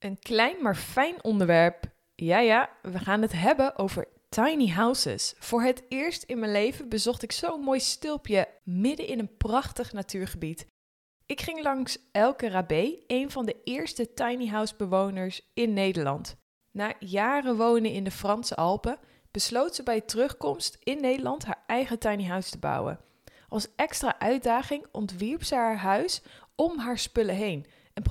Een klein maar fijn onderwerp. Ja, ja, we gaan het hebben over tiny houses. Voor het eerst in mijn leven bezocht ik zo'n mooi stulpje midden in een prachtig natuurgebied. Ik ging langs Elke Rabé, een van de eerste tiny house bewoners in Nederland. Na jaren wonen in de Franse Alpen besloot ze bij terugkomst in Nederland haar eigen tiny house te bouwen. Als extra uitdaging ontwierp ze haar huis om haar spullen heen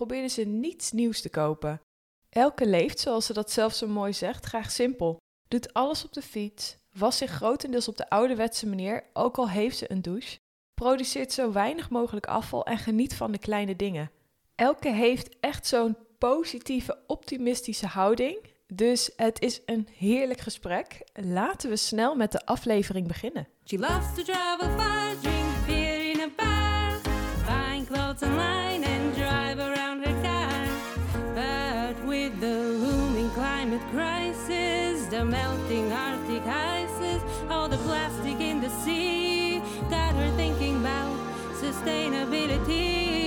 en ze niets nieuws te kopen. Elke leeft, zoals ze dat zelf zo mooi zegt, graag simpel. Doet alles op de fiets, was zich grotendeels op de ouderwetse manier, ook al heeft ze een douche. Produceert zo weinig mogelijk afval en geniet van de kleine dingen. Elke heeft echt zo'n positieve, optimistische houding. Dus het is een heerlijk gesprek. Laten we snel met de aflevering beginnen. She loves to travel far, drink beer in a bar, buying clothes online climate crisis, the melting Arctic ices, all the plastic in the sea, got her thinking about sustainability.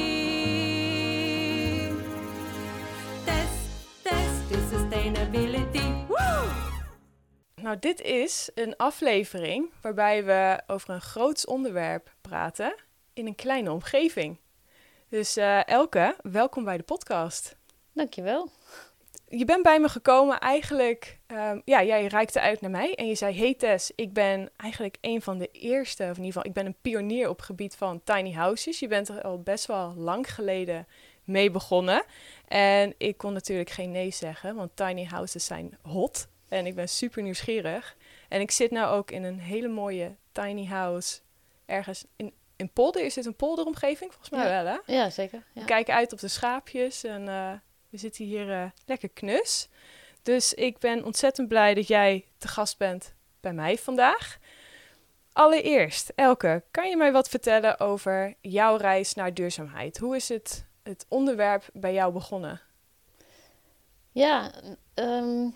Test, test is sustainability. Woo! Nou, dit is een aflevering waarbij we over een groots onderwerp praten in een kleine omgeving. Dus eh, Elke, welkom bij de podcast. Dankjewel. Je bent bij me gekomen eigenlijk, ehm, ja, jij reikte uit naar mij en je zei, hey Tess, ik ben eigenlijk een van de eerste, of in ieder geval, ik ben een pionier op het gebied van tiny houses. Je bent er al best wel lang geleden mee begonnen. En ik kon natuurlijk geen nee zeggen, want tiny houses zijn hot en ik ben super nieuwsgierig. En ik zit nou ook in een hele mooie tiny house ergens in, in polder. Is dit een polderomgeving? Volgens mij Ja. wel, hè? Ja, zeker. Ja. We kijken uit op de schaapjes en eh, we zitten hier eh, lekker knus. Dus ik ben ontzettend blij dat jij te gast bent bij mij vandaag. Allereerst, Elke, kan je mij wat vertellen over jouw reis naar duurzaamheid? Hoe is het, het onderwerp bij jou begonnen? Ja, ehm,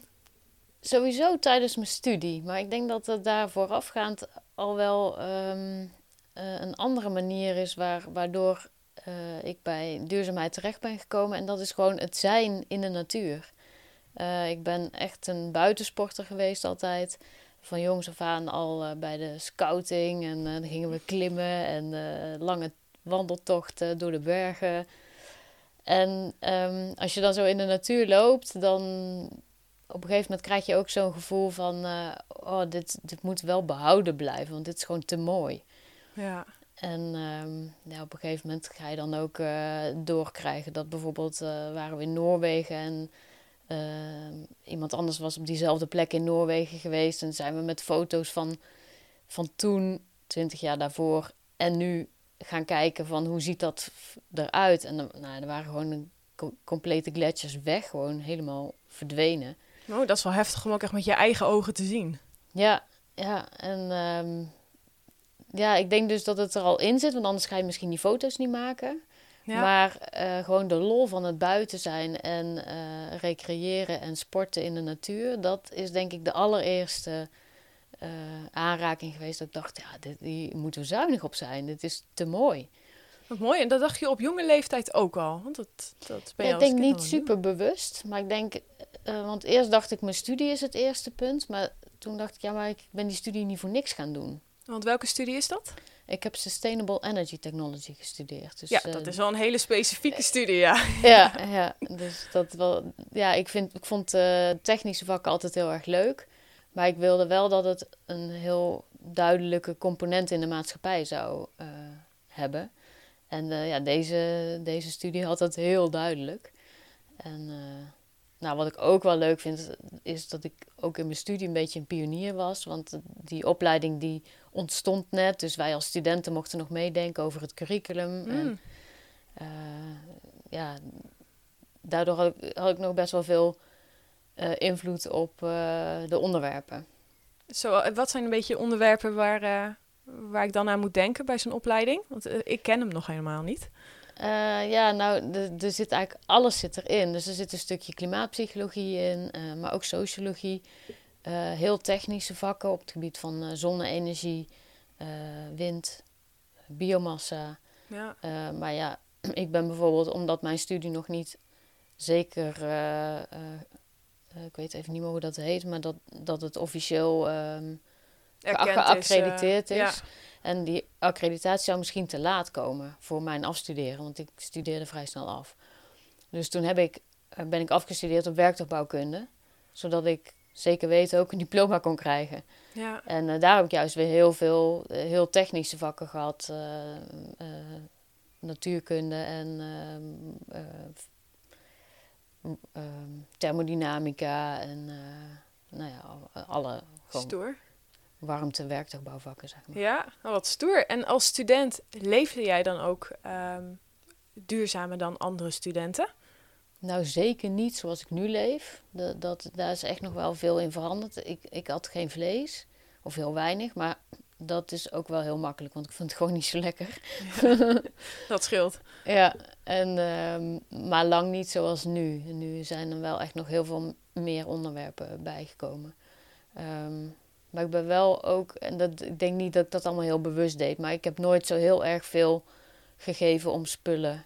sowieso tijdens mijn studie. Maar ik denk dat het daar voorafgaand al wel ehm, eh, een andere manier is waar, waardoor eh, ik bij duurzaamheid terecht ben gekomen. En dat is gewoon het zijn in de natuur. Eh, ik ben echt een buitensporter geweest altijd. Van jongs af aan al eh, bij de scouting. En dan gingen we klimmen en lange wandeltochten door de bergen. En ehm, als je dan zo in de natuur loopt, dan op een gegeven moment krijg je ook zo'n gevoel van: oh, dit, dit moet wel behouden blijven, want dit is gewoon te mooi. Ja, En ehm, ja, op een gegeven moment ga je dan ook eh, doorkrijgen dat bijvoorbeeld eh, waren we in Noorwegen en eh, iemand anders was op diezelfde plek in Noorwegen geweest. En zijn we met foto's van, van toen, 20 jaar daarvoor en nu gaan kijken van hoe ziet dat eruit. En dan, nou, er waren gewoon een co- complete gletsjers weg, gewoon helemaal verdwenen. oh, dat is wel heftig om ook echt met je eigen ogen te zien. Ja, ja. En ehm, ja, ik denk dus dat het er al in zit, want anders ga je misschien die foto's niet maken. Ja, Maar eh, gewoon de lol van het buiten zijn en eh, recreëren en sporten in de natuur, dat is denk ik de allereerste eh, aanraking geweest. Dat ik dacht, ja, dit, hier moeten we zuinig op zijn. Dit is te mooi. wat mooi. En dat dacht je op jonge leeftijd ook al. Want dat, dat ben je ik als denk niet super bewust, maar ik denk, want eerst dacht ik mijn studie is het eerste punt, maar toen dacht ik, ja, maar ik ben die studie niet voor niks gaan doen. Want welke studie is dat? Ik heb Sustainable Energy Technology gestudeerd. Dus, ja, eh, dat is wel een hele specifieke studie, ja. Ja, ja, dus dat wel. Ja, ik, vind, ik vond eh, technische vakken altijd heel erg leuk. Maar ik wilde wel dat het een heel duidelijke component in de maatschappij zou eh, hebben. En eh, ja, deze, deze studie had dat heel duidelijk. En eh, nou, wat ik ook wel leuk vind, is dat ik ook in mijn studie een beetje een pionier was. Want die opleiding die ontstond net. Dus wij als studenten mochten nog meedenken over het curriculum. En Mm. eh, ja, daardoor had ik, had ik nog best wel veel eh, invloed op eh, de onderwerpen. Zo, wat zijn een beetje onderwerpen waar, waar ik dan aan moet denken bij zo'n opleiding? Want ik ken hem nog helemaal niet. Ja, nou, er zit eigenlijk alles zit erin. Dus er zit een stukje klimaatpsychologie in, maar ook sociologie. Eh, heel technische vakken op het gebied van eh, zonne-energie, eh, wind, biomassa. Ja. Maar ja, ik ben bijvoorbeeld, omdat mijn studie nog niet zeker, ik weet even niet meer hoe dat heet, maar dat, dat het officieel ehm, Erkend is, geaccrediteerd is. ja. En die accreditatie zou misschien te laat komen voor mijn afstuderen, want ik studeerde vrij snel af. Dus toen heb ik, ben ik afgestudeerd op werktuigbouwkunde, zodat ik zeker weten ook een diploma kon krijgen. Ja. En eh, daar heb ik juist weer heel veel, eh, heel technische vakken gehad. eh, natuurkunde en ehm, eh, ehm, thermodynamica en nou ja, al- alle gewoon Stoer. warmte werktuigbouwvakken, zeg maar. Ja, oh, wat stoer. En als student leefde jij dan ook ehm, duurzamer dan andere studenten? Nou, zeker niet zoals ik nu leef. Dat, dat, daar is echt nog wel veel in veranderd. Ik, ik had geen vlees, of heel weinig, maar dat is ook wel heel makkelijk, want ik vond het gewoon niet zo lekker. Dat scheelt. Ja, en, ehm, maar lang niet zoals nu. Nu zijn er wel echt nog heel veel meer onderwerpen bijgekomen. Ehm, maar ik ben wel ook, en dat, ik denk niet dat ik dat allemaal heel bewust deed, maar ik heb nooit zo heel erg veel gegeven om spullen.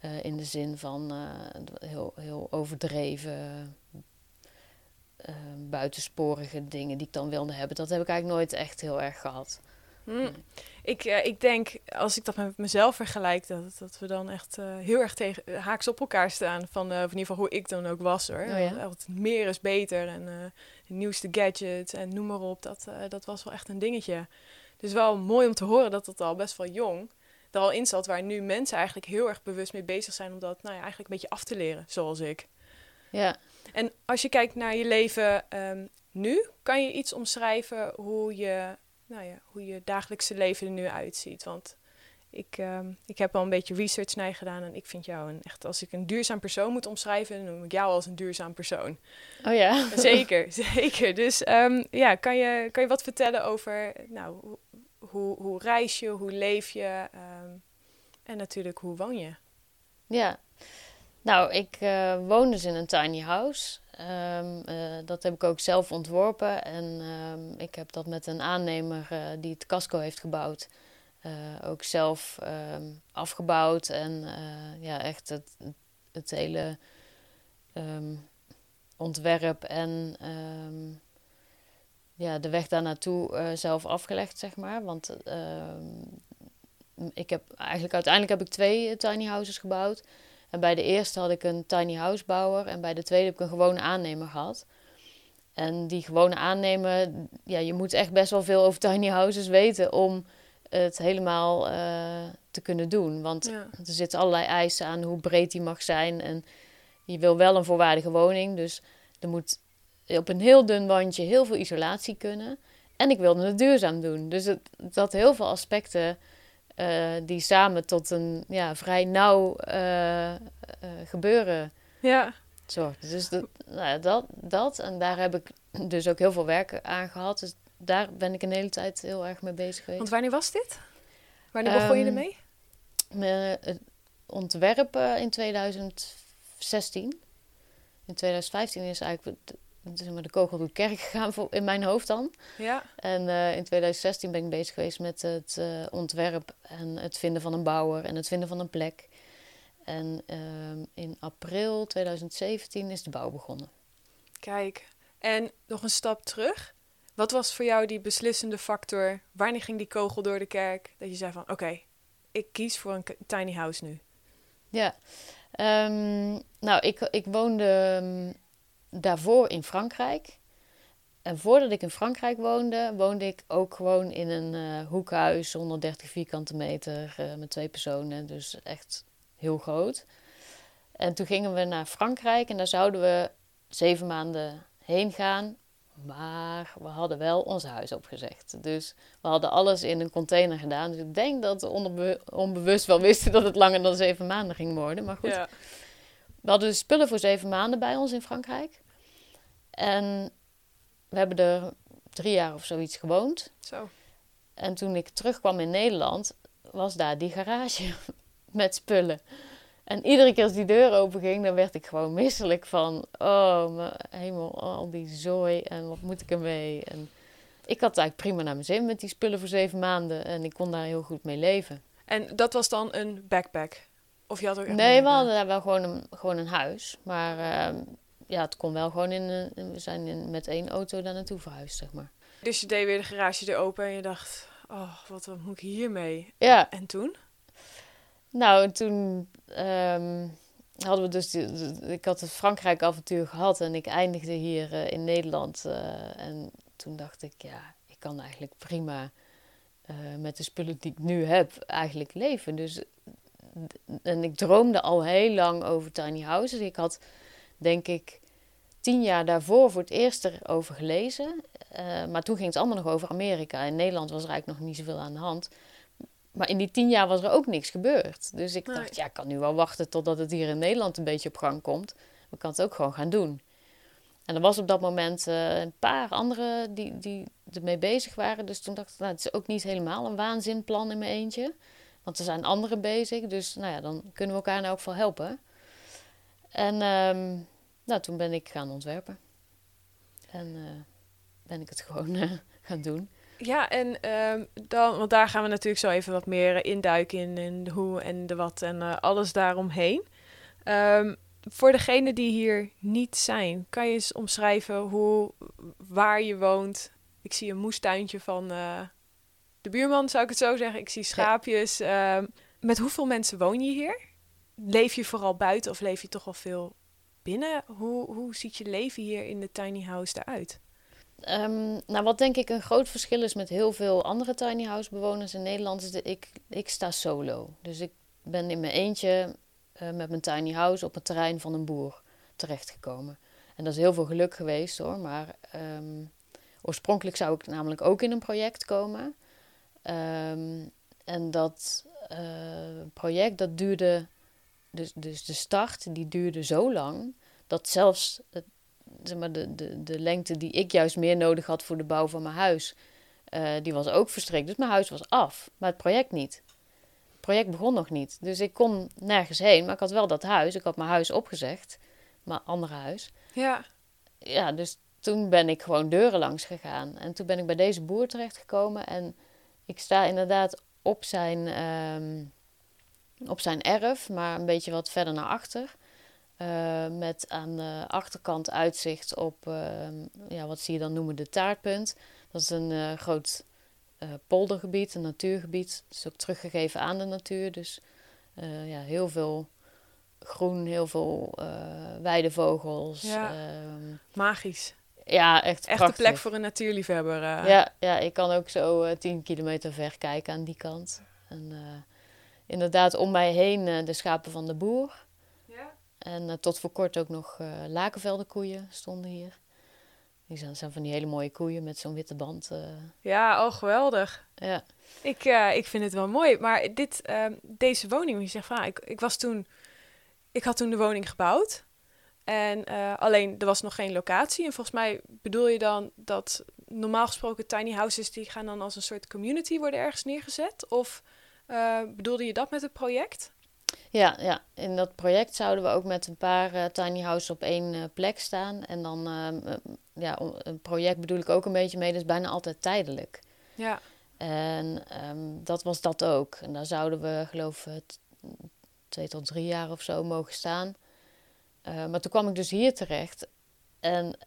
Eh, in de zin van eh, heel, heel overdreven, eh, buitensporige dingen die ik dan wilde hebben. Dat heb ik eigenlijk nooit echt heel erg gehad. Hm. Ik, ik denk, als ik dat met mezelf vergelijk, dat, dat we dan echt heel erg tegen haaks op elkaar staan. Van, in ieder geval hoe ik dan ook was hoor. Oh ja? Meer is beter en de nieuwste gadgets en noem maar op. Dat, dat was wel echt een dingetje. Dus wel mooi om te horen dat het al best wel jong er al in zat. Waar nu mensen eigenlijk heel erg bewust mee bezig zijn om dat nou ja, eigenlijk een beetje af te leren, zoals ik. Ja, En als je kijkt naar je leven ehm, nu, kan je iets omschrijven hoe je, nou ja, hoe je dagelijkse leven er nu uitziet? Want ik, ehm, ik heb al een beetje research naar je gedaan en ik vind jou een, echt, als ik een duurzaam persoon moet omschrijven, dan noem ik jou als een duurzaam persoon. oh ja. Zeker, zeker. Dus ehm, ja, kan je, kan je wat vertellen over, nou, hoe, hoe, reis je, hoe leef je ehm, en natuurlijk hoe woon je? Ja, nou, ik eh, woon dus in een tiny house. Ehm, eh, dat heb ik ook zelf ontworpen. En ehm, ik heb dat met een aannemer eh, die het casco heeft gebouwd, ook zelf afgebouwd. En ja, echt het, het hele ontwerp en ja, de weg daar naartoe eh, zelf afgelegd, zeg maar. Want ehm, ik heb eigenlijk uiteindelijk heb ik twee eh, tiny houses gebouwd. En bij de eerste had ik een tiny house bouwer en bij de tweede heb ik een gewone aannemer gehad. En die gewone aannemer, ja, je moet echt best wel veel over tiny houses weten om het helemaal eh, te kunnen doen. Want Ja. er zitten allerlei eisen aan hoe breed die mag zijn. En je wil wel een voorwaardige woning, dus er moet op een heel dun wandje heel veel isolatie kunnen. En ik wilde het duurzaam doen. Dus het, had heel veel aspecten eh, die samen tot een ja, vrij nauw eh, eh, gebeuren Ja, zorgden. Dus dat, nou dat, dat. En daar heb ik dus ook heel veel werk aan gehad. Dus daar ben ik een hele tijd heel erg mee bezig geweest. want wanneer was dit? Wanneer begon je Ehm, ermee? Me- het ontwerpen in 2016. In 2015 is eigenlijk zeg maar, de kogel door de kerk gegaan voor, in mijn hoofd dan. Ja. En eh, in 2016 ben ik bezig geweest met het eh, ontwerp en het vinden van een bouwer en het vinden van een plek. En ehm, in april 2017 is de bouw begonnen. Kijk, en nog een stap terug. Wat was voor jou die beslissende factor? Wanneer ging die kogel door de kerk? Dat je zei van, oké, ik kies voor een tiny house nu. Ja, Ehm, nou, ik, ik woonde ehm, daarvoor in Frankrijk. En voordat ik in Frankrijk woonde, woonde ik ook gewoon in een eh, hoekhuis, 130 vierkante meter, eh, met twee personen. Dus echt heel groot. En toen gingen we naar Frankrijk en daar zouden we zeven maanden heen gaan. Maar we hadden wel ons huis opgezegd. Dus we hadden alles in een container gedaan. Dus ik denk dat we onbewust wel wisten dat het langer dan zeven maanden ging worden. Maar goed, Ja. we hadden dus spullen voor zeven maanden bij ons in Frankrijk. En we hebben er drie jaar of zoiets gewoond. Zo. En toen ik terugkwam in Nederland, was daar die garage met spullen. En iedere keer als die deur open ging, dan werd ik gewoon misselijk van... Oh, mijn hemel, al die zooi en wat moet ik ermee? En ik had het eigenlijk prima naar mijn zin met die spullen voor zeven maanden. En ik kon daar heel goed mee leven. En dat was dan een backpack. Of je had ook Nee, we meer, hadden daar wel gewoon een, gewoon een huis. Maar ehm, ja, het kon wel gewoon in... een- we zijn in, met één auto daar naartoe verhuisd, zeg maar. Dus je deed weer de garage er open en je dacht... Oh, wat, wat moet ik hiermee? Ja, En toen? nou, en toen ehm, hadden we dus... Die, ik had het Frankrijk-avontuur gehad en ik eindigde hier eh, in Nederland. eh, en toen dacht ik, ja, ik kan eigenlijk prima eh, met de spullen die ik nu heb eigenlijk leven. Dus, en ik droomde al heel lang over tiny houses. Ik had, denk ik, tien jaar daarvoor voor het eerst erover gelezen. Eh, maar toen ging het allemaal nog over Amerika. In Nederland was er eigenlijk nog niet zoveel aan de hand. Maar in die tien jaar was er ook niks gebeurd. Dus ik Nee. dacht, ja, ik kan nu wel wachten totdat het hier in Nederland een beetje op gang komt. Maar ik kan het ook gewoon gaan doen. En er was op dat moment eh, een paar anderen die, die ermee bezig waren. Dus toen dacht ik, nou, het is ook niet helemaal een waanzinplan in mijn eentje. Want er zijn anderen bezig. Dus nou ja, dan kunnen we elkaar in elk geval helpen. En ehm, nou, toen ben ik gaan ontwerpen. En eh, ben ik het gewoon eh, gaan doen. Ja, en ehm, dan, want daar gaan we natuurlijk zo even wat meer induiken in, in de hoe en de wat en eh, alles daaromheen. Ehm, voor degenen die hier niet zijn, kan je eens omschrijven hoe, waar je woont? Ik zie een moestuintje van eh, de buurman, zou ik het zo zeggen. Ik zie schaapjes. Met hoeveel mensen woon je hier? Leef je vooral buiten of leef je toch wel veel binnen? Hoe, hoe ziet je leven hier in de tiny house eruit? Ehm, nou, wat denk ik een groot verschil is met heel veel andere tiny house bewoners in Nederland, is dat ik, ik sta solo. Dus ik ben in mijn eentje eh, met mijn tiny house op het terrein van een boer terechtgekomen. En dat is heel veel geluk geweest hoor, maar ehm, oorspronkelijk zou ik namelijk ook in een project komen. Ehm, en dat eh, project dat duurde, dus, dus de start die duurde zo lang, dat zelfs het zeg maar, de, de, de lengte die ik juist meer nodig had voor de bouw van mijn huis, eh, die was ook verstrekt. Dus mijn huis was af, maar het project niet. Het project begon nog niet. Dus ik kon nergens heen, maar ik had wel dat huis. Ik had mijn huis opgezegd, mijn andere huis. Ja, Ja, dus toen ben ik gewoon deuren langs gegaan. En toen ben ik bij deze boer terechtgekomen. En ik sta inderdaad op zijn, ehm, op zijn erf, maar een beetje wat verder naar achter. Eh, met aan de achterkant uitzicht op, ehm, ja, wat zie je dan noemen, de taartpunt. Dat is een eh, groot eh, poldergebied, een natuurgebied. Het is ook teruggegeven aan de natuur. Dus eh, ja, heel veel groen, heel veel eh weidevogels. Ja. ehm, magisch. ja, echt Echt prachtig. de plek voor een natuurliefhebber. eh. Ja, ja, ik kan ook zo eh 10 kilometer ver kijken aan die kant. En eh, inderdaad, om mij heen eh, de schapen van de boer. Ja. En eh, tot voor kort ook nog eh lakenvelden koeien stonden hier. Die zijn, zijn van die hele mooie koeien met zo'n witte band. Ja, oh geweldig. ja. Ik, ik vind het wel mooi. Maar dit, ehm, deze woning, je zegt van, ah, ik, ik was toen, ik had toen de woning gebouwd. En alleen, er was nog geen locatie. En volgens mij bedoel je dan dat normaal gesproken tiny houses, die gaan dan als een soort community worden ergens neergezet? Of eh, bedoelde je dat met het project? Ja, ja, in dat project zouden we ook met een paar eh, tiny houses op één eh, plek staan. En dan, ehm, eh, ja, een project bedoel ik ook een beetje mee, dat is bijna altijd tijdelijk. Ja. En ehm, dat was dat ook. En daar zouden we, geloof ik, twee tot drie jaar of zo mogen staan. Maar toen kwam ik dus hier terecht. En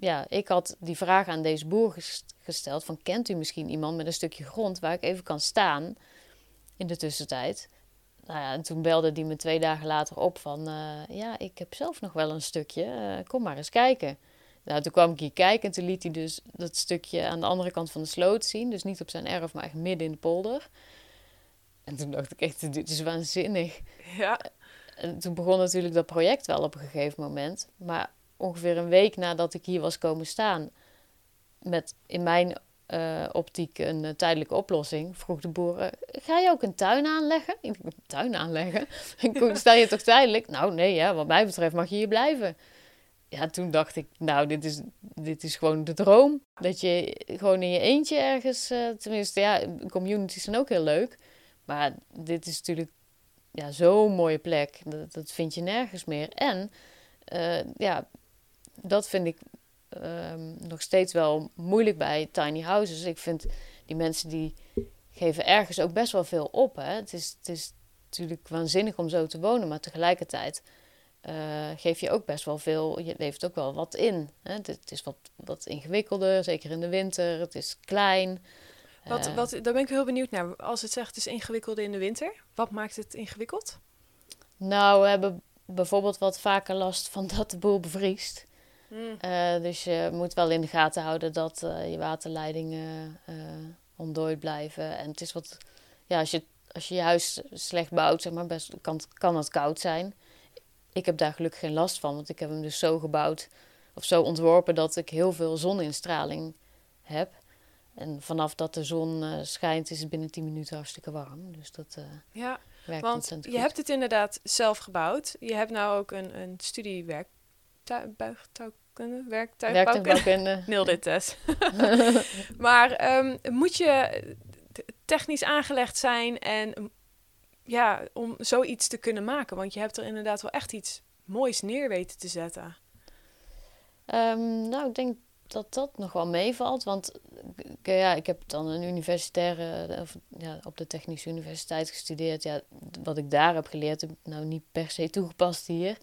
ja, ik had die vraag aan deze boer ges- gesteld: van kent u misschien iemand met een stukje grond waar ik even kan staan in de tussentijd? Nou ja, en toen belde die me twee dagen later op van... eh, ja, ik heb zelf nog wel een stukje, eh, kom maar eens kijken. Nou, toen kwam ik hier kijken en toen liet hij dus dat stukje aan de andere kant van de sloot zien. Dus niet op zijn erf, maar echt midden in de polder. En toen dacht ik echt, dit is waanzinnig. Ja. En toen begon natuurlijk dat project wel op een gegeven moment. Maar ongeveer een week nadat ik hier was komen staan... met in mijn eh, optiek een eh, tijdelijke oplossing... vroeg de boer, eh, ga je ook een tuin aanleggen? Ik een tuin aanleggen? Sta je toch tijdelijk? Nou, nee, ja, wat mij betreft mag je hier blijven. Ja, toen dacht ik, nou, dit is, dit is gewoon de droom. Dat je gewoon in je eentje ergens... tenminste, ja, communities zijn ook heel leuk... Maar dit is natuurlijk ja, zo'n mooie plek. Dat, dat vind je nergens meer. En ja, dat vind ik ehm, nog steeds wel moeilijk bij tiny houses. Ik vind die mensen die geven ergens ook best wel veel op. Hè? Het, is, het is natuurlijk waanzinnig om zo te wonen, maar tegelijkertijd eh, geef je ook best wel veel, je levert ook wel wat in. Hè? Het, het is wat, wat ingewikkelder, zeker in de winter. Het is klein. Wat, Eh, wat, daar ben ik heel benieuwd naar. Als het zegt het is ingewikkelder in de winter, wat maakt het ingewikkeld? Nou, we hebben bijvoorbeeld wat vaker last van dat de boel bevriest. Eh, dus je moet wel in de gaten houden dat eh, je waterleidingen eh ontdooid blijven. En het is wat, ja, als je, als je je huis slecht bouwt, zeg maar, best, kan, kan het koud zijn. Ik heb daar gelukkig geen last van, want ik heb hem dus zo gebouwd of zo ontworpen dat ik heel veel zoninstraling heb. En vanaf dat de zon schijnt, is het binnen 10 minuten hartstikke warm. Dus dat Ja, werkt want ontzettend je goed. hebt het inderdaad zelf gebouwd. Je hebt nou ook een, een studie werktuigkunde, werktuigbouwkunde. Nul dit test. maar ehm, moet je technisch aangelegd zijn en ja, om zoiets te kunnen maken? Want je hebt er inderdaad wel echt iets moois neer weten te zetten. Ehm, nou, ik denk dat dat nog wel meevalt. Want ik, ja, ik heb dan een universitaire, of, ja, op de Technische Universiteit gestudeerd. Ja, wat ik daar heb geleerd, heb ik nou niet per se toegepast hier.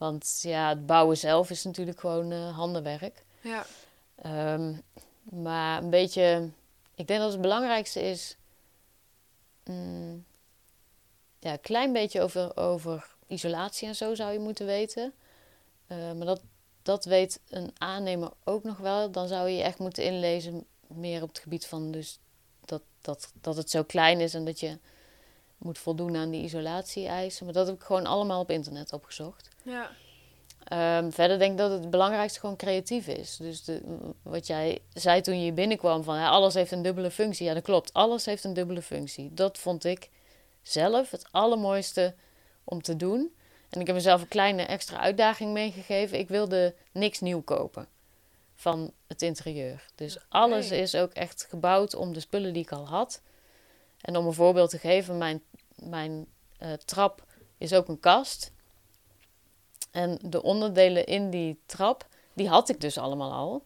Want ja, het bouwen zelf is natuurlijk gewoon eh, handenwerk. Ja. Ehm, maar een beetje, ik denk dat het belangrijkste is, mm, ja, een klein beetje over, over isolatie en zo zou je moeten weten. Eh, maar dat, dat weet een aannemer ook nog wel. Dan zou je je echt moeten inlezen meer op het gebied van dus dat, dat, dat het zo klein is en dat je moet voldoen aan die isolatie-eisen. Maar dat heb ik gewoon allemaal op internet opgezocht. Ja. Ehm, verder denk ik dat het belangrijkste gewoon creatief is. Dus de, wat jij zei toen je binnenkwam van ja, alles heeft een dubbele functie. Ja, dat klopt. Alles heeft een dubbele functie. Dat vond ik zelf het allermooiste om te doen. En ik heb mezelf een kleine extra uitdaging meegegeven. Ik wilde niks nieuw kopen van het interieur. Dus alles is ook echt gebouwd om de spullen die ik al had. En om een voorbeeld te geven, mijn, mijn eh, trap is ook een kast. En de onderdelen in die trap, die had ik dus allemaal al.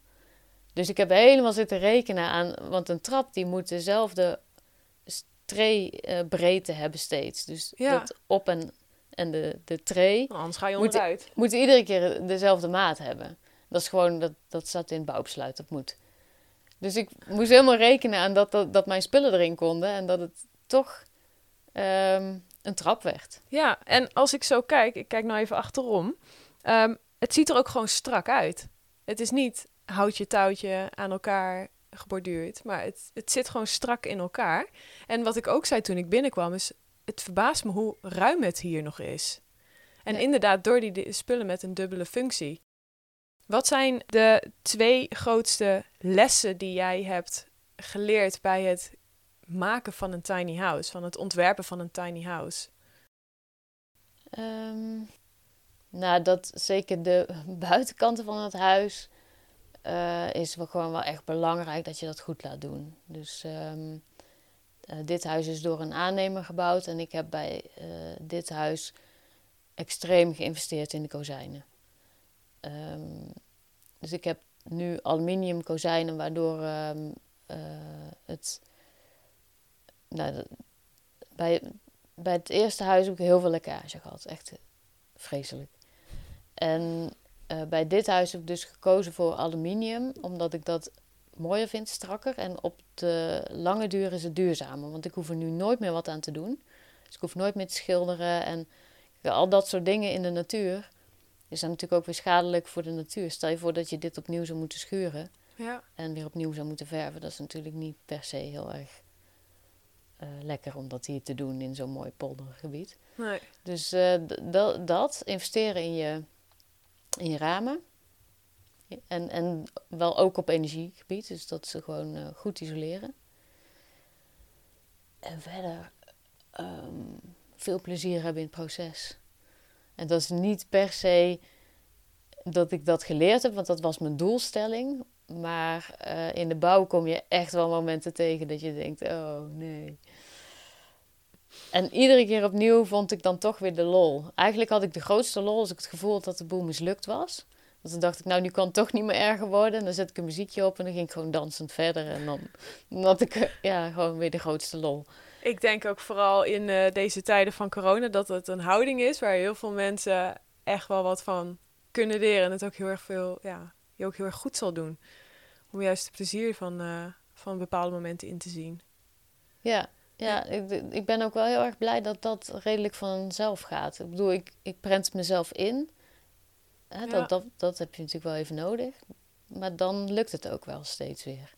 Dus ik heb helemaal zitten rekenen aan, want een trap die moet dezelfde tree-breedte hebben steeds. Dus Ja. dat op en, en de, de tray Nou, Anders ga je Moet- onderuit. moeten iedere keer dezelfde maat hebben. Dat is gewoon, dat, dat staat in het bouwbesluit, dat moet. Dus ik moest helemaal rekenen aan dat, dat, dat mijn spullen erin konden en dat het toch ehm, een trap werd. Ja, en als ik zo kijk, ik kijk nou even achterom. ehm, het ziet er ook gewoon strak uit. Het is niet houtje touwtje aan elkaar geborduurd, maar het, het zit gewoon strak in elkaar. En wat ik ook zei toen ik binnenkwam, is het verbaast me hoe ruim het hier nog is. En Ja. inderdaad, door die di- spullen met een dubbele functie. Wat zijn de twee grootste lessen die jij hebt geleerd bij het maken van een tiny house, van het ontwerpen van een tiny house? Ehm, nou, dat zeker de buitenkanten van het huis eh, is wel gewoon wel echt belangrijk dat je dat goed laat doen. Dus ehm, eh, dit huis is door een aannemer gebouwd en ik heb bij eh, dit huis extreem geïnvesteerd in de kozijnen. Ehm, dus ik heb nu aluminium kozijnen waardoor het nou, bij, bij het eerste huis heb ik heel veel lekkage gehad. Echt eh, vreselijk. En eh, bij dit huis heb ik dus gekozen voor aluminium, omdat ik dat mooier vind, strakker. En op de lange duur is het duurzamer, want ik hoef er nu nooit meer wat aan te doen. Dus ik hoef nooit meer te schilderen en al dat soort dingen in de natuur. Is dan natuurlijk ook weer schadelijk voor de natuur. Stel je voor dat je dit opnieuw zou moeten schuren Ja. en weer opnieuw zou moeten verven. Dat is natuurlijk niet per se heel erg lekker om dat hier te doen in zo'n mooi poldergebied. Nee. Dus eh, dat, dat, investeren in je, in je ramen. En, en wel ook op energiegebied, dus dat ze gewoon eh, goed isoleren. En verder ehm, veel plezier hebben in het proces. En dat is niet per se dat ik dat geleerd heb, want dat was mijn doelstelling. Maar eh, in de bouw kom je echt wel momenten tegen dat je denkt: oh nee. En iedere keer opnieuw vond ik dan toch weer de lol. Eigenlijk had ik de grootste lol als ik het gevoel had dat de boel mislukt was. Want dan dacht ik, nou, nu kan het toch niet meer erger worden. En dan zet ik een muziekje op en dan ging ik gewoon dansend verder. En dan, dan had ik eh, ja, gewoon weer de grootste lol. Ik denk ook vooral in eh, deze tijden van corona dat het een houding is waar heel veel mensen echt wel wat van kunnen leren. En het ook heel erg veel, ja, je ook heel erg goed zal doen. Om juist het plezier van, eh, van bepaalde momenten in te zien. Ja, ja ik, ik ben ook wel heel erg blij dat dat redelijk vanzelf gaat. Ik bedoel, ik, ik prent mezelf in. Hè, Ja. dat, dat, dat heb je natuurlijk wel even nodig. Maar dan lukt het ook wel steeds weer.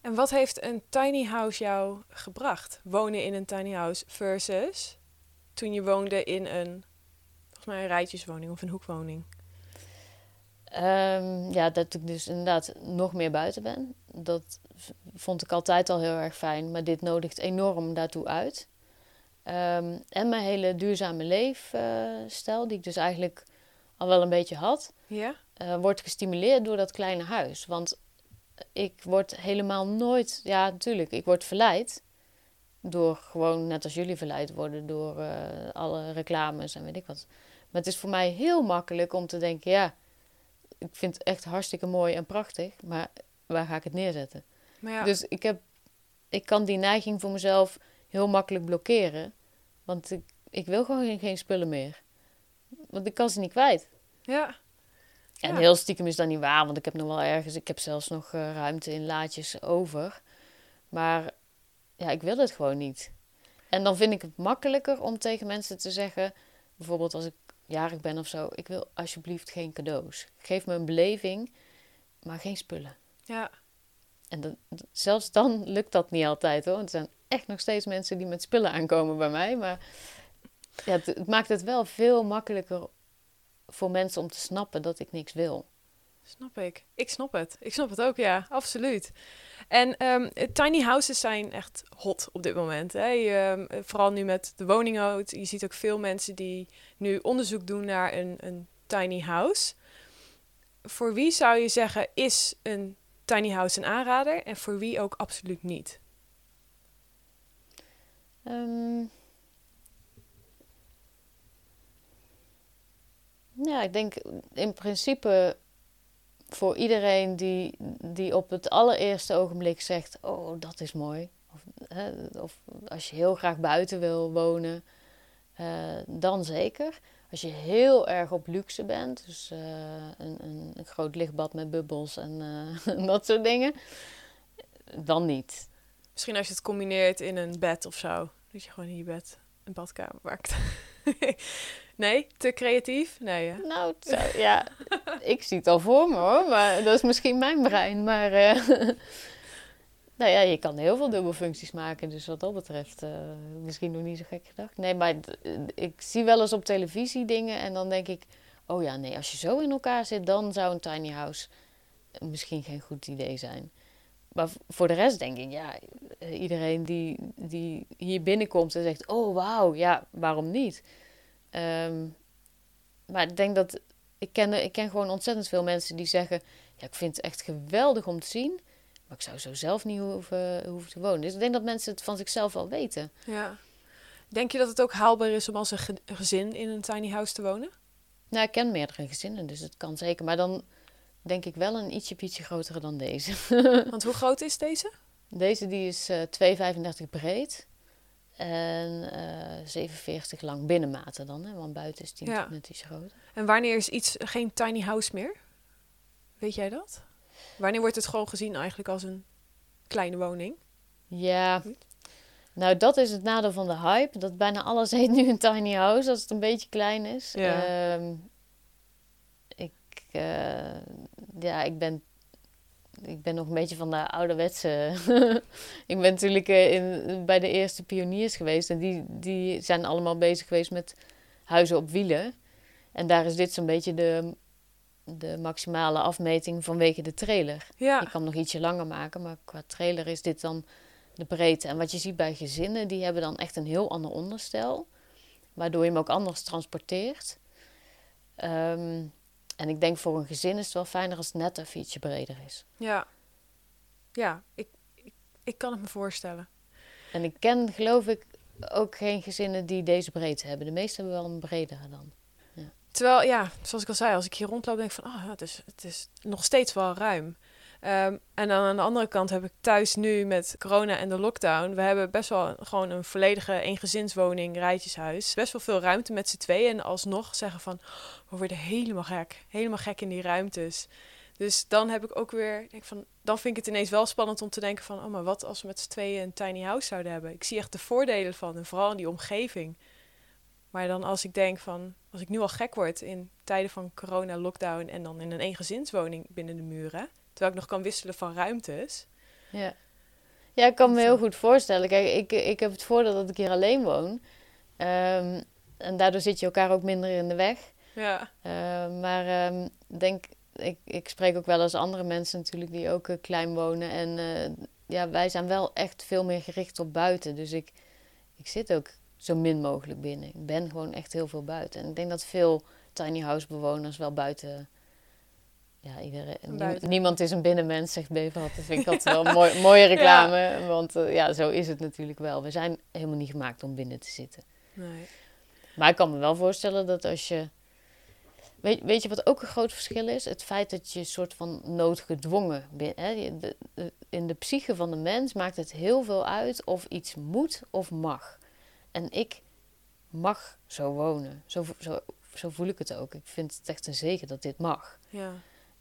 En wat heeft een tiny house jou gebracht? Wonen in een tiny house versus toen je woonde in een, volgens mij een rijtjeswoning of een hoekwoning. Ehm, ja, dat ik dus inderdaad nog meer buiten ben. Dat vond ik altijd al heel erg fijn. Maar dit nodigt enorm daartoe uit. Ehm, en mijn hele duurzame leefstijl, die ik dus eigenlijk al wel een beetje had, Ja? eh, wordt gestimuleerd door dat kleine huis. Want ik word helemaal nooit, ja, natuurlijk, ik word verleid. Door gewoon, net als jullie verleid worden, door eh, alle reclames en weet ik wat. Maar het is voor mij heel makkelijk om te denken, ja, ik vind het echt hartstikke mooi en prachtig, maar waar ga ik het neerzetten? Maar ja, Dus ik, heb, ik kan die neiging voor mezelf heel makkelijk blokkeren. Want ik, ik wil gewoon geen, geen spullen meer. Want ik kan ze niet kwijt. ja. En Ja. heel stiekem is dat niet waar, want ik heb nog wel ergens, ik heb zelfs nog eh, ruimte in laadjes over. Maar ja, ik wil het gewoon niet. En dan vind ik het makkelijker om tegen mensen te zeggen, bijvoorbeeld als ik jarig ben of zo, ik wil alsjeblieft geen cadeaus. Geef me een beleving, maar geen spullen. Ja. En zelfs dan lukt dat niet altijd hoor. Want er zijn echt nog steeds mensen die met spullen aankomen bij mij. Maar ja, het, het maakt het wel veel makkelijker voor mensen om te snappen dat ik niks wil. Snap ik. Ik snap het. Ik snap het ook, ja, absoluut. En ehm, tiny houses zijn echt hot op dit moment. Hè? Je, ehm, vooral nu met de woningnood. Je ziet ook veel mensen die nu onderzoek doen naar een, een tiny house. Voor wie zou je zeggen is een tiny house een aanrader en voor wie ook absoluut niet? Ehm, ja, ik denk in principe voor iedereen die, die op het allereerste ogenblik zegt: Oh, dat is mooi. Of, hè, of als je heel graag buiten wil wonen, eh, dan zeker. Als je heel erg op luxe bent, dus eh, een, een, een groot lichtbad met bubbels en eh, dat soort dingen, dan niet. Misschien als je het combineert in een bed of zo. Dat je gewoon in je bed een badkamer maakt. nee, te creatief? Nee, hè? Nou, ja, ik zie het al voor me hoor, maar dat is misschien mijn brein. Maar eh, nou ja, je kan heel veel dubbelfuncties maken, dus wat dat betreft eh, misschien nog niet zo gek gedacht. Nee, maar d- ik zie wel eens op televisie dingen en dan denk ik, oh ja, nee, als je zo in elkaar zit, dan zou een tiny house misschien geen goed idee zijn. Maar voor de rest denk ik, ja, eh, iedereen die, die hier binnenkomt en zegt, oh wauw, ja, waarom niet? Ehm, maar ik denk dat ik ken, ik ken gewoon ontzettend veel mensen die zeggen: Ja, ik vind het echt geweldig om te zien, maar ik zou zo zelf niet hoeven, hoeven te wonen. Dus ik denk dat mensen het van zichzelf wel weten. Ja. Denk je dat het ook haalbaar is om als een ge- gezin in een tiny house te wonen? Nou, ik ken meerdere gezinnen, dus het kan zeker. Maar dan denk ik wel een ietsje, ietsje grotere dan deze. Want hoe groot is deze? Deze die is eh 2,35 breed en eh 47 lang binnenmaten dan, hè, want buiten is die Ja. net iets groter. En wanneer is iets geen tiny house meer? Weet jij dat? Wanneer wordt het gewoon gezien eigenlijk als een kleine woning? Ja, nou dat is het nadeel van de hype. Dat bijna alles heet nu een tiny house als het een beetje klein is. Ja. Ehm, ik, eh, ja, ik ben, ik ben nog een beetje van de ouderwetse. ik ben natuurlijk eh, in, bij de eerste pioniers geweest en die, die zijn allemaal bezig geweest met huizen op wielen. En daar is dit zo'n beetje de, de maximale afmeting vanwege de trailer. Ja, Je kan hem nog ietsje langer maken, maar qua trailer is dit dan de breedte. En wat je ziet bij gezinnen, die hebben dan echt een heel ander onderstel. Waardoor je hem ook anders transporteert. Ehm, en ik denk voor een gezin is het wel fijner als het net even ietsje breder is. ja. Ja, ik, ik, ik kan het me voorstellen. En ik ken, geloof ik, ook geen gezinnen die deze breedte hebben. De meeste hebben wel een bredere dan. Terwijl, ja, zoals ik al zei, als ik hier rondloop, denk ik van, ja, het, is, het is nog steeds wel ruim. Ehm, en dan aan de andere kant heb ik thuis nu met corona en de lockdown. We hebben best wel gewoon een volledige eengezinswoning, rijtjeshuis. Best wel veel ruimte met z'n tweeën. En alsnog zeggen van, we worden helemaal gek. Helemaal gek in die ruimtes. Dus dan heb ik ook weer, denk van, dan vind ik het ineens wel spannend om te denken van, oh maar wat als we met z'n tweeën een tiny house zouden hebben? Ik zie echt de voordelen van en vooral in die omgeving. Maar dan als ik denk van, als ik nu al gek word in tijden van corona, lockdown en dan in een eengezinswoning binnen de muren, terwijl ik nog kan wisselen van ruimtes. Ja. Ja, ik kan me heel goed voorstellen. Kijk, ik, ik heb het voordeel dat ik hier alleen woon. Ehm, en daardoor zit je elkaar ook minder in de weg. Ja, Ehm, maar ehm, denk, ik, ik spreek ook wel eens andere mensen natuurlijk die ook eh, klein wonen. En eh, ja, wij zijn wel echt veel meer gericht op buiten. Dus ik, ik zit ook zo min mogelijk binnen. Ik ben gewoon echt heel veel buiten. En ik denk dat veel tiny house bewoners wel buiten... Ja, iedereen, Buiten. niemand is een binnenmens, zegt Beverhat. Dat vind ik altijd wel een mooi, mooie reclame. Want eh, ja, zo is het natuurlijk wel. We zijn helemaal niet gemaakt om binnen te zitten. nee. Maar ik kan me wel voorstellen dat als je. Weet, weet je wat ook een groot verschil is? Het feit dat je een soort van noodgedwongen bent. Hè? Je- de- de- in de psyche van de mens maakt het heel veel uit of iets moet of mag. En ik mag zo wonen. Zo, zo, zo voel ik het ook. Ik vind het echt een zegen dat dit mag. Ja,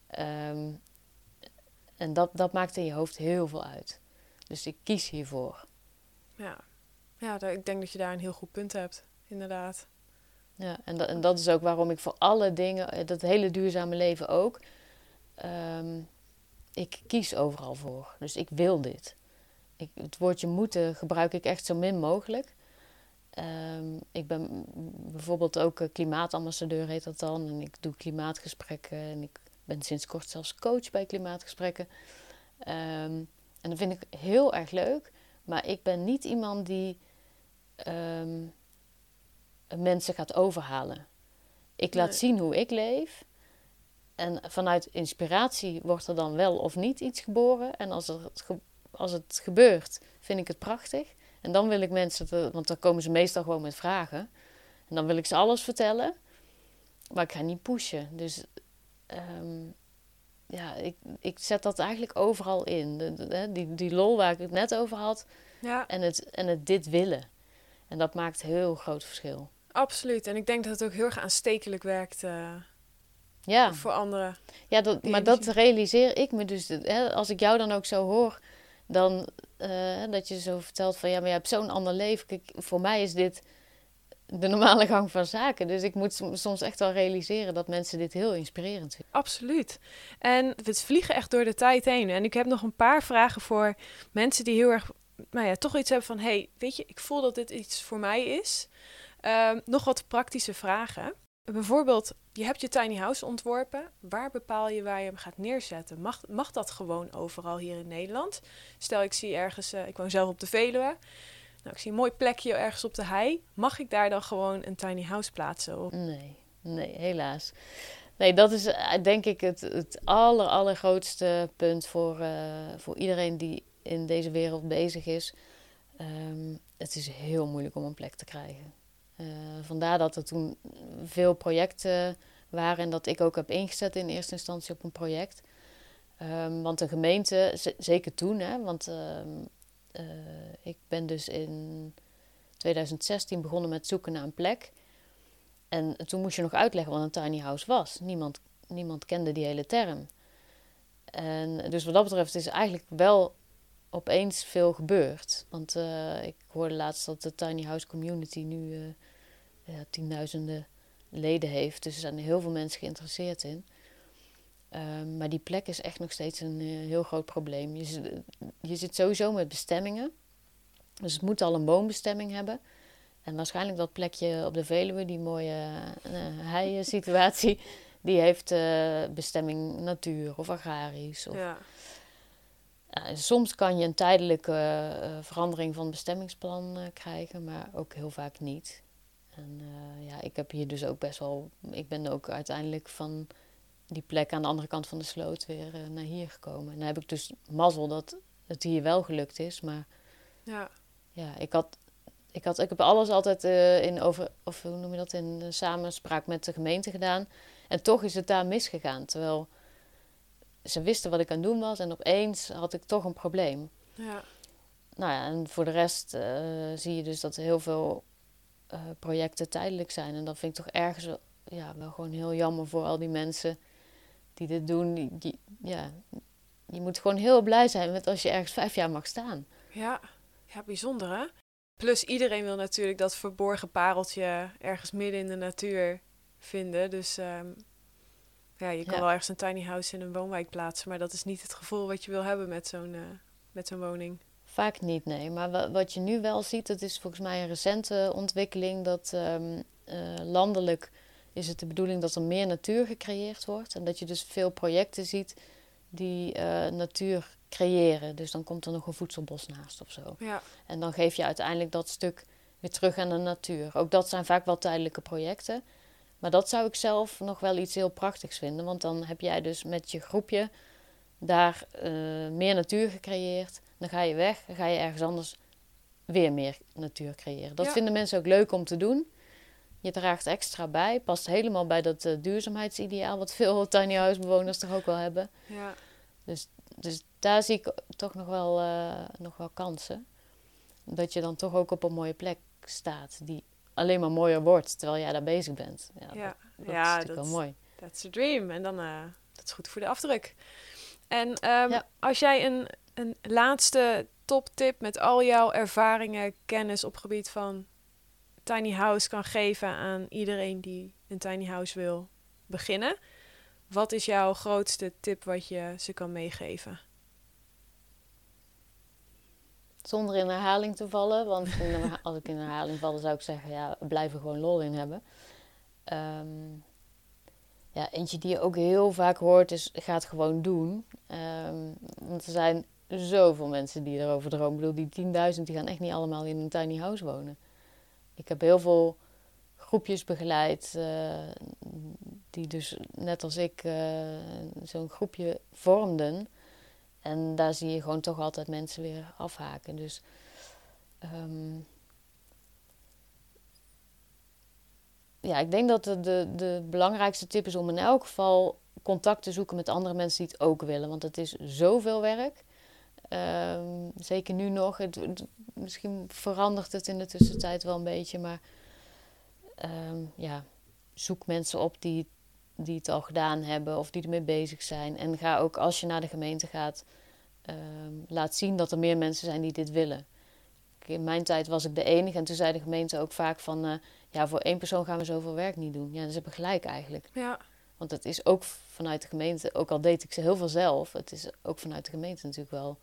Ehm, en dat, dat maakt in je hoofd heel veel uit. Dus ik kies hiervoor. ja. Ja, ik denk dat je daar een heel goed punt hebt, inderdaad. Ja, en, dat en dat is ook waarom ik voor alle dingen, eh, dat hele duurzame leven ook, ehm, ik kies overal voor. Dus ik wil dit. Ik, het woordje moeten gebruik ik echt zo min mogelijk. Ehm, ik ben bijvoorbeeld ook eh, klimaatambassadeur, heet dat dan. En ik doe klimaatgesprekken. En ik ben sinds kort zelfs coach bij klimaatgesprekken. Ehm, en dat vind ik heel erg leuk. Maar ik ben niet iemand die ehm, mensen gaat overhalen. Ik laat Nee. zien hoe ik leef. En vanuit inspiratie wordt er dan wel of niet iets geboren. En als, er als het gebeurt, vind ik het prachtig. En dan wil ik mensen, want dan komen ze meestal gewoon met vragen. En dan wil ik ze alles vertellen. Maar ik ga niet pushen. Dus ehm, ja, ik, ik zet dat eigenlijk overal in. De, die, die lol waar ik het net over had. Ja, En het, en het dit willen. En dat maakt heel groot verschil. absoluut. En ik denk dat het ook heel erg aanstekelijk werkt eh, Ja, voor anderen. ja dat, maar dat realiseer ik me dus. Hè, als ik jou dan ook zo hoor, dan eh, dat je zo vertelt van ja, maar je hebt zo'n ander leven. Kijk, voor mij is dit de normale gang van zaken. Dus ik moet som- soms echt wel realiseren dat mensen dit heel inspirerend vinden. Absoluut. En we vliegen echt door de tijd heen. En ik heb nog een paar vragen voor mensen die heel erg, nou ja, toch iets hebben van, hey, weet je, ik voel dat dit iets voor mij is. Ehm, nog wat praktische vragen. Bijvoorbeeld, je hebt je tiny house ontworpen. Waar bepaal je waar je hem gaat neerzetten? Mag, mag dat gewoon overal hier in Nederland? Stel, ik zie ergens, eh, ik woon zelf op de Veluwe. Nou, ik zie een mooi plekje ergens op de hei. Mag ik daar dan gewoon een tiny house plaatsen? Nee, nee, helaas. Nee, dat is eh, denk ik het, het aller, punt voor, eh, voor iedereen die in deze wereld bezig is. Ehm, het is heel moeilijk om een plek te krijgen. Eh, vandaar dat er toen veel projecten waren en dat ik ook heb ingezet in eerste instantie op een project. Ehm, want de gemeente, zeker toen, hè, want ehm, eh, ik ben dus in 2016 begonnen met zoeken naar een plek. En toen moest je nog uitleggen wat een tiny house was. Niemand, niemand kende die hele term. En dus wat dat betreft is eigenlijk wel opeens veel gebeurd. Want eh, ik hoorde laatst dat de tiny house community nu eh, tienduizenden leden heeft. Dus er zijn heel veel mensen geïnteresseerd in. Ehm, maar die plek is echt nog steeds een eh, heel groot probleem. Je zit, je zit sowieso met bestemmingen. Dus het moet al een woonbestemming hebben. En waarschijnlijk dat plekje op de Veluwe, die mooie uh, hei-situatie, die heeft bestemming natuur of agrarisch. Of, Ja. Ja, soms kan je een tijdelijke eh, verandering van het bestemmingsplan eh, krijgen, maar ook heel vaak niet. En eh, ja, ik heb hier dus ook best wel. Ik ben ook uiteindelijk van die plek aan de andere kant van de sloot weer eh, naar hier gekomen. En dan heb ik dus mazzel dat het hier wel gelukt is, maar ja. ja, ik had. Ik, had, ik heb alles altijd eh, in over, of hoe noem je dat, in eh, samenspraak met de gemeente gedaan. En toch is het daar misgegaan. Terwijl ze wisten wat ik aan het doen was en opeens had ik toch een probleem. Ja. Nou ja, en voor de rest eh, zie je dus dat heel veel eh, projecten tijdelijk zijn. En dat vind ik toch ergens wel, ja, wel gewoon heel jammer voor al die mensen die dit doen. Die, die- ja, je moet gewoon heel blij zijn met als je ergens vijf jaar mag staan. Ja. ja, bijzonder hè? Plus iedereen wil natuurlijk dat verborgen pareltje ergens midden in de natuur vinden. Dus ehm, ja, je kan Ja. wel ergens een tiny house in een woonwijk plaatsen, maar dat is niet het gevoel wat je wil hebben met zo'n eh, met zo'n woning. Vaak niet, nee. Maar wa- wat je nu wel ziet, dat is volgens mij een recente ontwikkeling. Dat ehm, eh, landelijk is het de bedoeling dat er meer natuur gecreëerd wordt. En dat je dus veel projecten ziet die eh, natuur creëren. Dus dan komt er nog een voedselbos naast of zo. Ja, En dan geef je uiteindelijk dat stuk weer terug aan de natuur. Ook dat zijn vaak wel tijdelijke projecten. Maar dat zou ik zelf nog wel iets heel prachtigs vinden. Want dan heb jij dus met je groepje daar eh, meer natuur gecreëerd. Dan ga je weg, dan ga je ergens anders weer meer natuur creëren. Dat Ja. vinden mensen ook leuk om te doen. Je draagt extra bij, past helemaal bij dat eh, duurzaamheidsideaal... wat veel tiny house bewoners toch ook wel hebben. ja, Dus daar zie ik toch nog wel, eh, nog wel kansen. Dat je dan toch ook op een mooie plek staat die alleen maar mooier wordt terwijl jij daar bezig bent. Ja, ja. dat, dat ja, is natuurlijk dat- wel mooi. That's the dream. En dan, eh dat is goed voor de afdruk. En ehm, Ja. als jij een, een laatste toptip met al jouw ervaringen, kennis op gebied van tiny house kan geven aan iedereen die een tiny house wil beginnen, wat is jouw grootste tip wat je ze kan meegeven? Zonder in herhaling te vallen, want als ik in herhaling val, zou ik zeggen, ja, blijf er gewoon lol in hebben. Ehm, ja, eentje die je ook heel vaak hoort is, ga het gewoon doen. Ehm, want er zijn zoveel mensen die erover dromen. Ik bedoel, die 10.000 die gaan echt niet allemaal in een tiny house wonen. Ik heb heel veel groepjes begeleid, eh, die dus net als ik eh, zo'n groepje vormden. En daar zie je gewoon toch altijd mensen weer afhaken. Dus ehm, ja, ik denk dat de, de, de belangrijkste tip is om in elk geval contact te zoeken met andere mensen die het ook willen. Want het is zoveel werk. Ehm, zeker nu nog. Het, misschien verandert het in de tussentijd wel een beetje. Maar ehm, ja, zoek mensen op die, die het al gedaan hebben of die ermee bezig zijn. En ga ook als je naar de gemeente gaat, ehm, laat zien dat er meer mensen zijn die dit willen. In mijn tijd was ik de enige en toen zei de gemeente ook vaak van... eh, ja, voor één persoon gaan we zoveel werk niet doen. Ja, ze hebben gelijk eigenlijk. Ja, Want het is ook vanuit de gemeente, ook al deed ik ze heel veel zelf... het is ook vanuit de gemeente natuurlijk wel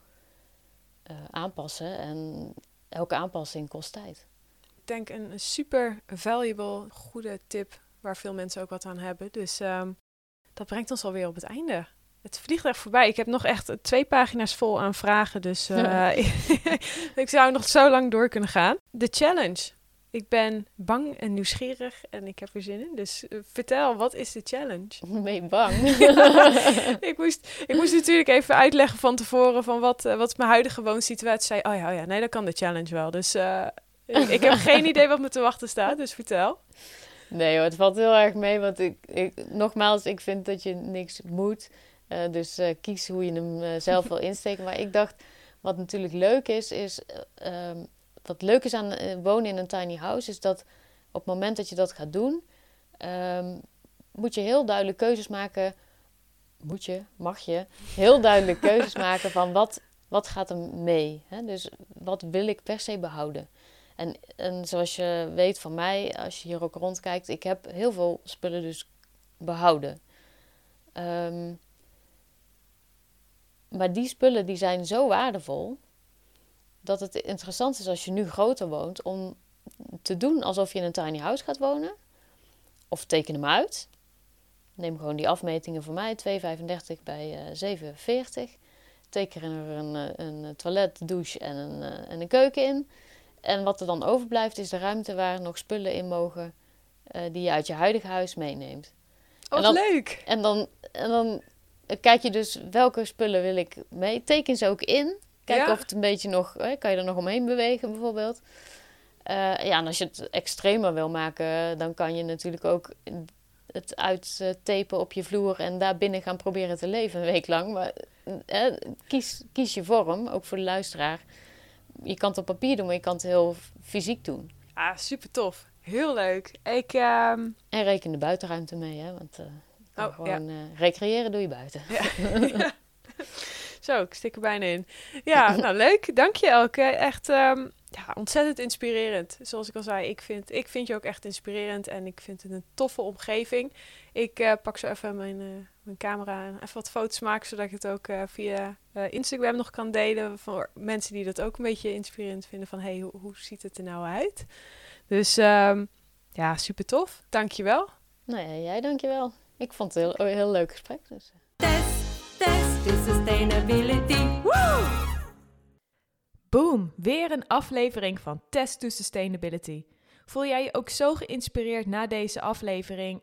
eh, aanpassen. En elke aanpassing kost tijd. ik denk een super valuable, goede tip waar veel mensen ook wat aan hebben. Dus ehm, dat brengt ons alweer op het einde. Het vliegt echt voorbij. Ik heb nog echt twee pagina's vol aan vragen. Dus eh, ik zou nog zo lang door kunnen gaan. De challenge. Ik ben bang en nieuwsgierig en ik heb er zin in. Dus eh, vertel, wat is de challenge? Ben je bang? ik, moest, ik moest natuurlijk even uitleggen van tevoren van wat, eh, wat is mijn huidige woonsituatie. Zei, oh ja, oh ja, nee, dat kan de challenge wel. Dus ik, ik heb geen idee wat me te wachten staat, dus vertel. Nee hoor, het valt heel erg mee. Want ik, ik, nogmaals, ik vind dat je niks moet. Eh, dus eh, kies hoe je hem eh, zelf wil insteken. Maar ik dacht, wat natuurlijk leuk is, is... eh, ehm, wat leuk is aan wonen in een tiny house, is dat op het moment dat je dat gaat doen... ehm, moet je heel duidelijk keuzes maken... Moet je, mag je, heel duidelijk keuzes maken van wat, wat gaat er mee. Hè? Dus wat wil ik per se behouden. En, en zoals je weet van mij, als je hier ook rondkijkt, ik heb heel veel spullen dus behouden. Ehm, maar die spullen die zijn zo waardevol dat het interessant is als je nu groter woont om te doen alsof je in een tiny house gaat wonen. Of teken hem uit. Neem gewoon die afmetingen voor mij, 2,35 bij eh 7,40. Teken er een, eh, een toilet, douche en een, eh, en een keuken in. En wat er dan overblijft is de ruimte waar nog spullen in mogen eh, die je uit je huidige huis meeneemt. Oh, En leuk! En dan, en dan kijk je dus welke spullen wil ik mee. Teken ze ook in. Kijk Ja. of het een beetje nog, hè, kan je er nog omheen bewegen bijvoorbeeld. Eh, ja, en als je het extremer wil maken, dan kan je natuurlijk ook het uittapen op je vloer en daar binnen gaan proberen te leven een week lang. Maar eh, kies, kies je vorm, ook voor de luisteraar. Je kan het op papier doen, maar je kan het heel fysiek doen. Ah, super tof. Heel leuk. Ik, ehm, En reken de buitenruimte mee, hè? Want eh, Oh, ja. gewoon eh, recreëren doe je buiten. Ja. Zo, ik stik er bijna in. Ja, nou leuk. Dank je Elke. Echt ehm, ja, ontzettend inspirerend. Zoals ik al zei, ik vind, ik vind je ook echt inspirerend en ik vind het een toffe omgeving. Ik eh, pak zo even mijn, eh, mijn camera en even wat foto's maken, zodat ik het ook eh, via eh, Instagram nog kan delen voor mensen die dat ook een beetje inspirerend vinden van hey, hoe, hoe ziet het er nou uit? Dus ehm, ja, super tof. Dank je wel. Nou ja, jij dankjewel. Ik vond het een heel, heel leuk gesprek. Dus. Test, test to sustainability. Woo! Boom, weer een aflevering van Test to Sustainability. Voel jij je ook zo geïnspireerd na deze aflevering